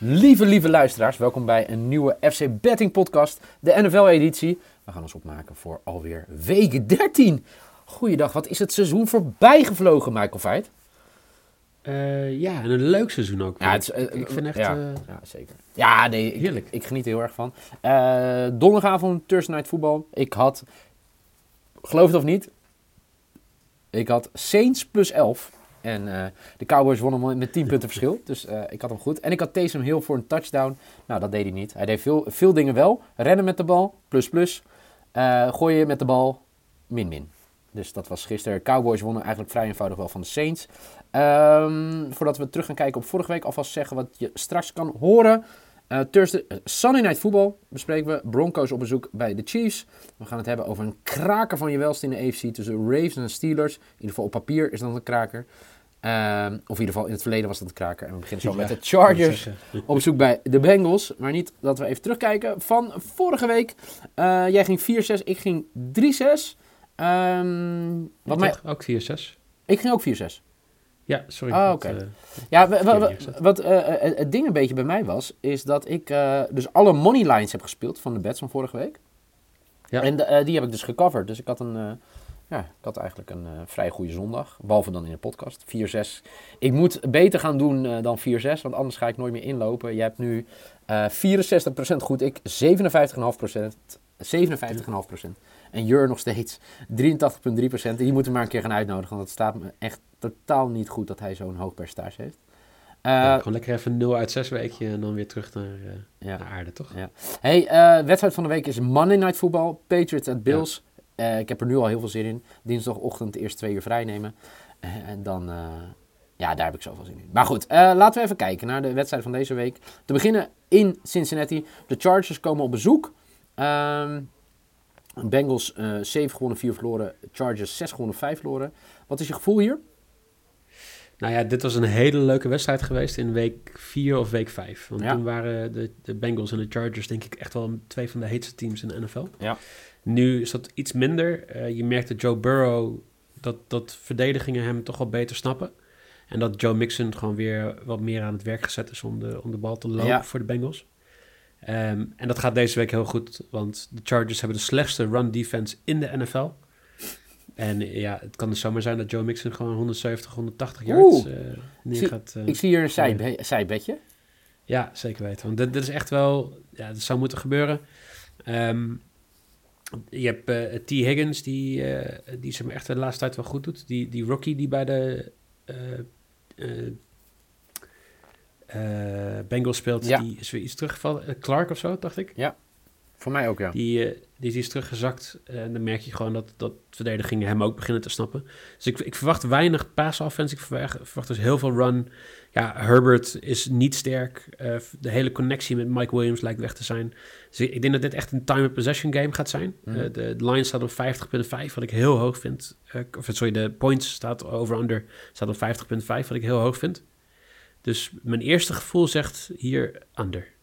Lieve, lieve luisteraars, welkom bij een nieuwe FC Betting Podcast, de NFL-editie. We gaan ons opmaken voor alweer week 13. Goeiedag, wat is het seizoen voorbij gevlogen, Michael Veit? Uh, ja, en een leuk seizoen ook. Ja, het is, uh, ik vind echt... Ja, uh, ja zeker. Ja, nee, ik, Heerlijk. Ik, geniet er heel erg van. donderdagavond Thursday Night Voetbal. Ik had, geloof het of niet, ik had Saints plus 11. En uh, de Cowboys wonnen met 10 punten verschil. Dus uh, ik had hem goed. En ik had Taysom Hill voor een touchdown. Nou, dat deed hij niet. Hij deed veel, veel dingen wel. Rennen met de bal, plus plus. Uh, gooien met de bal, min min. Dus dat was gisteren. Cowboys wonnen eigenlijk vrij eenvoudig wel van de Saints. Um, voordat we terug gaan kijken op vorige week, alvast zeggen wat je straks kan horen. Uh, Thursday, uh, Sunday Night Football bespreken we. Broncos op bezoek bij de Chiefs. We gaan het hebben over een kraker van je welst in de AFC tussen Ravens en Steelers. In ieder geval op papier is dat een kraker. Uh, of in ieder geval in het verleden was dat een kraker. En we beginnen zo ja, met de Chargers op bezoek bij de Bengals. Maar niet dat we even terugkijken van vorige week. Uh, jij ging 4-6, ik ging 3-6. Um, wat mij... Ook 4-6. Ik ging ook 4-6. Ja, sorry. Oh, oké. Okay. Uh, ja, wat uh, het ding een beetje bij mij was, is dat ik uh, dus alle money lines heb gespeeld van de bets van vorige week. Ja. En die heb ik dus gecoverd. Dus ik had een, ja, ik had eigenlijk een vrij goede zondag. Behalve dan in de podcast. 4-6. Ik moet beter gaan doen dan 4-6, want anders ga ik nooit meer inlopen. Je hebt nu 64% goed, ik 57,5%. 57,5%. En Jur nog steeds 83,3%. Die moeten maar een keer gaan uitnodigen. Want het staat me echt totaal niet goed dat hij zo'n hoog percentage heeft. Uh, ja, gewoon lekker even 0 uit 6 weekje en dan weer terug naar, uh, ja. naar aarde, toch? Ja. Hey, uh, wedstrijd van de week is Monday Night Football. Patriots at Bills. Ik heb er nu al heel veel zin in. Dinsdagochtend eerst twee uur vrij nemen. en dan... ja, daar heb ik zoveel zin in. Maar goed, laten we even kijken naar de wedstrijd van deze week. Te beginnen in Cincinnati. De Chargers komen op bezoek. Um, Bengals uh, 7 gewonnen, 4 verloren. Chargers 6 gewonnen, 5 verloren. Wat is je gevoel hier? Nou ja, dit was een hele leuke wedstrijd geweest in week 4 of week 5. Want ja. toen waren de, de Bengals en de Chargers denk ik echt wel twee van de heetste teams in de NFL. Ja. Nu is dat iets minder. Uh, je merkt dat Joe Burrow, dat, dat verdedigingen hem toch wel beter snappen. En dat Joe Mixon gewoon weer wat meer aan het werk gezet is om de, om de bal te lopen ja. voor de Bengals. Um, en dat gaat deze week heel goed, want de Chargers hebben de slechtste run defense in de NFL. En ja, het kan dus zomaar zijn dat Joe Mixon gewoon 170, 180 yards uh, neer gaat. Uh, ik zie hier een zij, zijbedje. Ja, zeker weten. Want dit, dit, is echt wel, ja, dat zou moeten gebeuren. Um, je hebt uh, T. Higgins, die, die zeg maar echt de laatste tijd wel goed doet. Die, die rookie die bij de Bengals speelt, ja. die is weer iets teruggevallen. Clark of zo, dacht ik. Ja, voor mij ook, ja. Die, uh, die is teruggezakt. En dan merk je gewoon dat, dat verdedigingen hem ook beginnen te snappen. Dus ik, ik verwacht weinig pass offense. Ik verwacht, verwacht dus heel veel run. Ja, Herbert is niet sterk. de hele connectie met Mike Williams lijkt weg te zijn. Dus ik, ik denk dat dit echt een time possession game gaat zijn. Mm. de, de line staat op 50,5, wat ik heel hoog vind. of sorry, de points staat over-under staat op 50,5, wat ik heel hoog vind. Dus mijn eerste gevoel zegt hier under.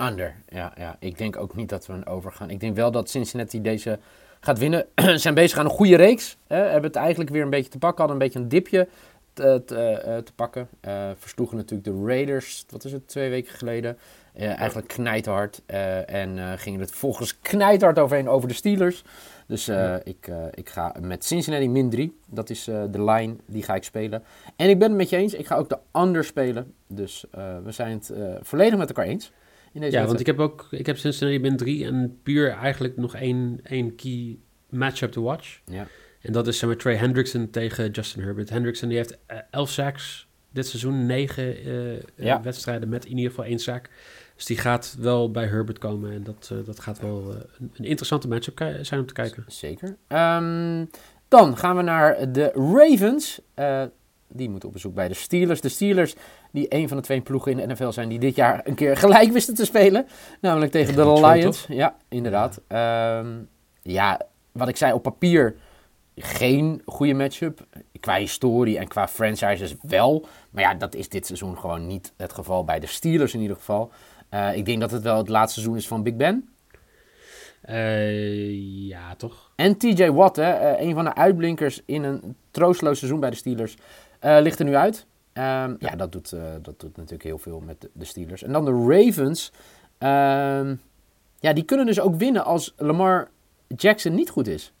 Under, ja, ja. Ik denk ook niet dat we een over gaan. Ik denk wel dat Cincinnati deze gaat winnen. Ze zijn bezig aan een goede reeks. Hè. Hebben het eigenlijk weer een beetje te pakken. Hadden een beetje een dipje te, te, uh, te pakken. Uh, versloegen natuurlijk de Raiders, wat is het, twee weken geleden. Uh, eigenlijk knijterhard. en gingen het volgens knijterhard overheen over de Steelers. Dus ik, ik ga met Cincinnati min 3. Dat is de line, die ga ik spelen. En ik ben het met je eens, ik ga ook de under spelen. Dus we zijn het volledig met elkaar eens. In deze ja, want ik heb ook ik heb Cincinnati min 3 en puur eigenlijk nog één, één key matchup to watch. Ja. En dat is zeg maar, Trey Hendrickson tegen Justin Herbert. Hendrickson die heeft 11 sacks dit seizoen, 9 uh, ja. wedstrijden met in ieder geval één sack. Dus die gaat wel bij Herbert komen. En dat, uh, dat gaat wel uh, een, een, interessante matchup zijn om te kijken. Zeker. Um, dan gaan we naar de Ravens. Die moeten op bezoek bij de Steelers. De Steelers, die een van de twee ploegen in de NFL zijn die dit jaar een keer gelijk wisten te spelen. Namelijk tegen de Lions. Ja, inderdaad. Ja. Um, ja, wat ik zei, op papier geen goede matchup. Qua historie en qua franchises wel. Maar ja, dat is dit seizoen gewoon niet het geval bij de Steelers in ieder geval. Uh, ik denk dat het wel het laatste seizoen is van Big Ben. Uh, ja, toch? En TJ Watt, hè, uh, een van de uitblinkers in een troosteloos seizoen bij de Steelers, ligt er nu uit. Ehm, ja, dat doet, eh, dat doet natuurlijk heel veel met de, de Steelers. En dan de Ravens. Ehm, ja, die kunnen dus ook winnen als Lamar Jackson niet goed is.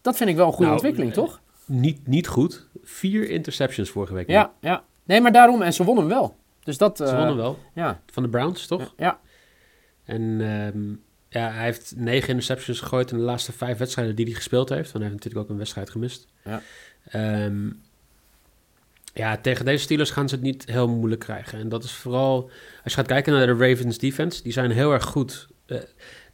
Dat vind ik wel een goede Nou, ontwikkeling, eh, toch? Niet, niet goed. Vier interceptions vorige week. Ja, ja. Nee, maar daarom. En ze wonnen wel. Dus dat... Ze eh, wonnen wel. Ja, Van de Browns, toch? ja. En ehm, ja, hij heeft negen interceptions gegooid in de laatste vijf wedstrijden die hij gespeeld heeft. Want hij heeft natuurlijk ook een wedstrijd gemist. Ja. Ja, tegen deze Steelers gaan ze het niet heel moeilijk krijgen. En dat is vooral, als je gaat kijken naar de Ravens defense, die zijn heel erg goed. Eh,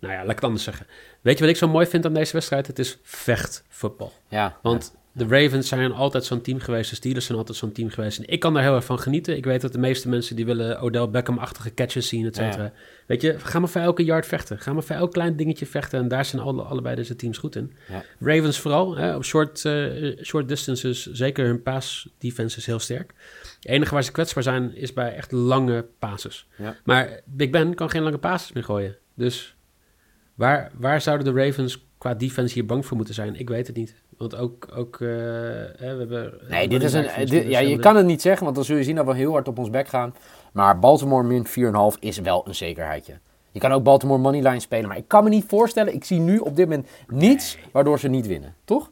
nou ja, laat ik het anders zeggen. Weet je wat ik zo mooi vind aan deze wedstrijd? Het is vechtvoetbal. ja. Want de Ravens zijn altijd zo'n team geweest. De Steelers zijn altijd zo'n team geweest. En ik kan daar heel erg van genieten. Ik weet dat de meeste mensen die willen Odell Beckham-achtige catches zien, et cetera. Weet je, ga maar voor elke yard vechten. Ga maar voor elk klein dingetje vechten. En daar zijn alle, allebei deze teams goed in. Ja. Ravens vooral, hè, op short, eh, short distances, zeker hun pass defense is heel sterk. Het enige waar ze kwetsbaar zijn, is bij echt lange passes. Ja. Maar Big Ben kan geen lange passes meer gooien. Dus waar, waar zouden de Ravens qua defense hier bang voor moeten zijn? Ik weet het niet. Want ook, ook eh, hè, we hebben... Nee, dit is een, dit- Steelers ja, je kan het niet zeggen, want dan zul je zien dat we heel hard op ons bek gaan. Maar Baltimore min 4,5 is wel een zekerheidje. Je kan ook Baltimore moneyline spelen, maar ik kan me niet voorstellen, ik zie nu op dit moment niets waardoor ze niet winnen, toch?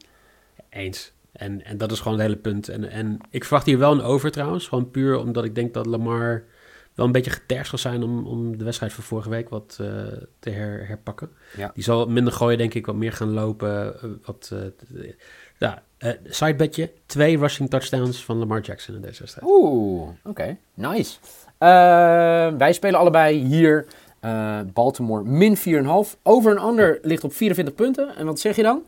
Eens. En, en dat is gewoon het hele punt. En, en ik verwacht hier wel een over trouwens. Gewoon puur omdat ik denk dat Lamar wel een beetje getergd zal zijn om, om de wedstrijd van vorige week wat eh, te her, herpakken. Ja. Die zal minder gooien, denk ik, wat meer gaan lopen. eh, wat, eh, ja, eh sidebedje. Twee rushing touchdowns van Lamar Jackson in deze wedstrijd. Oeh, oké, nice. Wij spelen allebei hier Baltimore min 4,5. Over en under ligt op 44 punten. En wat zeg je dan?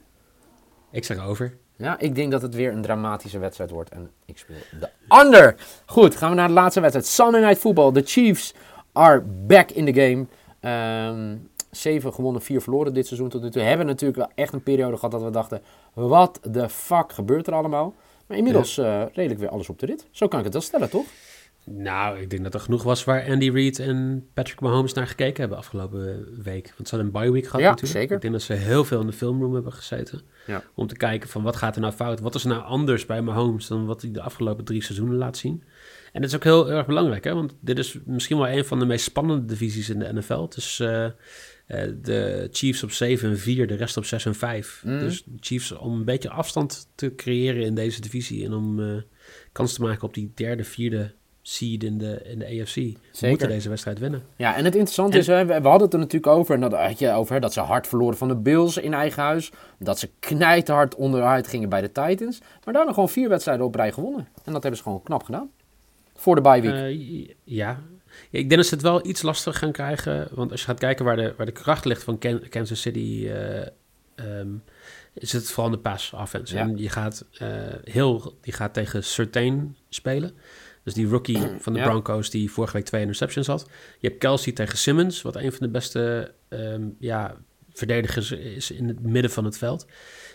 Ik zeg over. Ja, ik denk dat het weer een dramatische wedstrijd wordt. En ik speel de under. Goed, gaan we naar de laatste wedstrijd. Sunday Night Football. The Chiefs are back in the game. Ehm, zeven gewonnen, vier verloren dit seizoen tot nu toe. Hebben natuurlijk wel echt een periode gehad dat we dachten... Wat de fuck gebeurt er allemaal? Maar inmiddels eh, redelijk weer alles op de rit. Zo kan ik het wel stellen, toch? Nou, ik denk dat er genoeg was waar Andy Reid en Patrick Mahomes naar gekeken hebben afgelopen week. Want ze hadden een bye week gehad Ja, natuurlijk. zeker. Ik denk dat ze heel veel in de filmroom hebben gezeten. Ja. Om te kijken van wat gaat er nou fout? Wat is er nou anders bij Mahomes dan wat hij de afgelopen drie seizoenen laat zien? En dat is ook heel erg belangrijk, hè? want dit is misschien wel een van de meest spannende divisies in de NFL. Het is eh, eh, de Chiefs op 7 en 4, de rest op 6 en 5. Mm. Dus de Chiefs om een beetje afstand te creëren in deze divisie en om eh, kans te maken op die derde, vierde seed in de, in de AFC. Zeker. Moeten deze wedstrijd winnen. Ja, en het interessante En- is, hè, we, we hadden het er natuurlijk over, en dat had je over hè, dat ze hard verloren van de Bills in eigen huis. Dat ze knijterhard onderuit gingen bij de Titans. Maar daarna gewoon vier wedstrijden op rij gewonnen. En dat hebben ze gewoon knap gedaan. Voor de bye week. Eh, ja. Ik denk dat ze het wel iets lastiger gaan krijgen. Want als je gaat kijken waar de, waar de kracht ligt van Ken- Kansas City, eh, ehm, is het vooral in de pass offense. Ja. En je gaat, eh, heel, die gaat tegen Certain spelen. Dus die rookie van de Ja. Broncos die vorige week twee interceptions had. Je hebt Kelsey tegen Simmons, wat een van de beste ehm, ja, verdedigers is in het midden van het veld.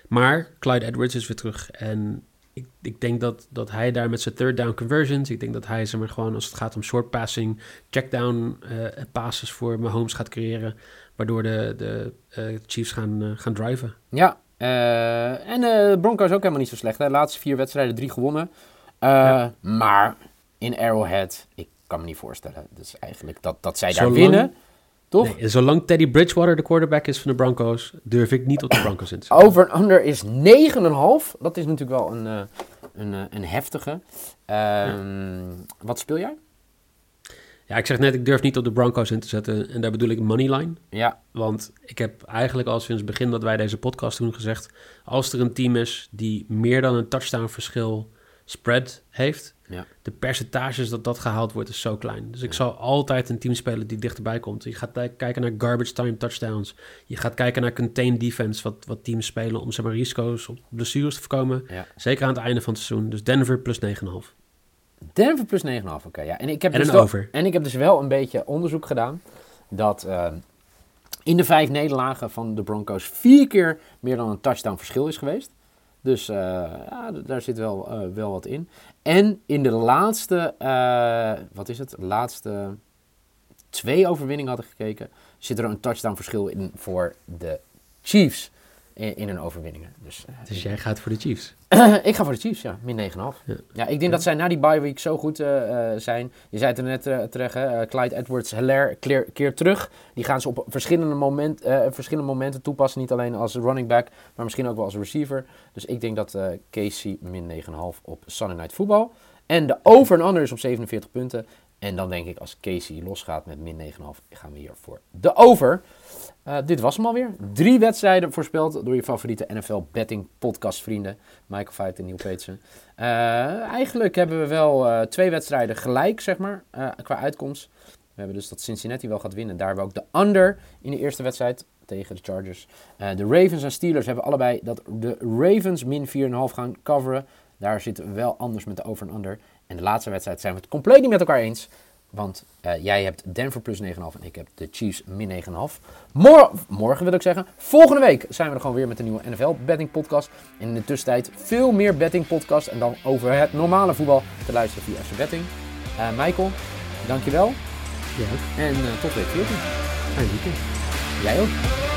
Maar Clyde Edwards is weer terug. En ik, ik denk dat, dat hij daar met zijn third down conversions, ik denk dat hij zeg maar gewoon als het gaat om short passing, check down eh, passes voor Mahomes gaat creëren, waardoor de, de eh, Chiefs gaan, eh, gaan driven. Ja, en de Broncos ook helemaal niet zo slecht. Hè. Laatste vier wedstrijden, drie gewonnen. Ja. Maar in Arrowhead, ik kan me niet voorstellen. Dus eigenlijk dat, dat zij daar winnen, toch? Nee, zolang Teddy Bridgewater de quarterback is van de Broncos, durf ik niet op de Broncos in te zetten. Over en under is 9,5. Dat is natuurlijk wel een, eh, een, eh, een heftige. Ehm, Wat speel jij? Ja, ik zeg net, ik durf niet op de Broncos in te zetten. En daar bedoel ik moneyline. Ja, Want ik heb eigenlijk al sinds het begin dat wij deze podcast doen gezegd... als er een team is die meer dan een touchdown verschil spread heeft... Ja. de percentages dat dat gehaald wordt is zo klein. Dus ik zal altijd een team spelen die dichterbij komt. Je gaat ki- kijken naar garbage time touchdowns. Je gaat kijken naar contain defense, wat, wat teams spelen... om zeg maar, risico's op blessures te voorkomen. ja. Zeker aan het einde van het seizoen. Dus Denver plus 9,5. Denver plus 9,5, oké. ja. en, ik heb En dus wel, over. en ik heb dus wel een beetje onderzoek gedaan. Dat eh, in de vijf nederlagen van de Broncos vier keer meer dan een touchdown verschil is geweest. Dus eh, ja, daar zit wel, eh, wel wat in. En in de laatste, eh, wat is het? Laatste twee overwinningen hadden gekeken. Zit er een touchdown verschil in voor de Chiefs. In, in hun overwinningen. Dus, eh, Dus jij gaat voor de Chiefs. ik ga voor de Chiefs, ja. Min 9,5. Ja. Ja. ik denk dat zij na die bye week zo goed eh, eh, zijn. Je zei het er net terecht, hè. Clyde Edwards-Hilaire keer, keer terug. Die gaan ze op verschillende, moment, verschillende momenten toepassen. Niet alleen als running back, maar misschien ook wel als receiver. Dus ik denk dat Casey min 9,5 op Sunday Night Football. En de over en under is op 47 punten. En dan denk ik als Casey losgaat met min 9,5 gaan we hier voor de over. Eh, dit was hem alweer. Drie wedstrijden voorspeld door je favoriete NFL betting podcast vrienden. Michael Veit en Neil Peetsen. Eh, eigenlijk hebben we wel eh, twee wedstrijden gelijk, zeg maar, qua uitkomst. We hebben dus dat Cincinnati wel gaat winnen. Daar hebben we ook de under in de eerste wedstrijd tegen de Chargers. De Ravens en Steelers hebben allebei dat de Ravens min 4,5 gaan coveren. Daar zitten we wel anders met de over en under. En de laatste wedstrijd zijn we het compleet niet met elkaar eens. Want eh, jij hebt Denver plus 9,5 en ik heb de Chiefs min 9,5. Mor morgen wil ik zeggen. Volgende week zijn we er gewoon weer met een nieuwe NFL betting podcast. En in de tussentijd veel meer betting podcast. En dan over het normale voetbal te luisteren via FC Betting. Eh Michael, dankjewel. Ja, En eh, tot week 14. fijn weekend. Jij ook.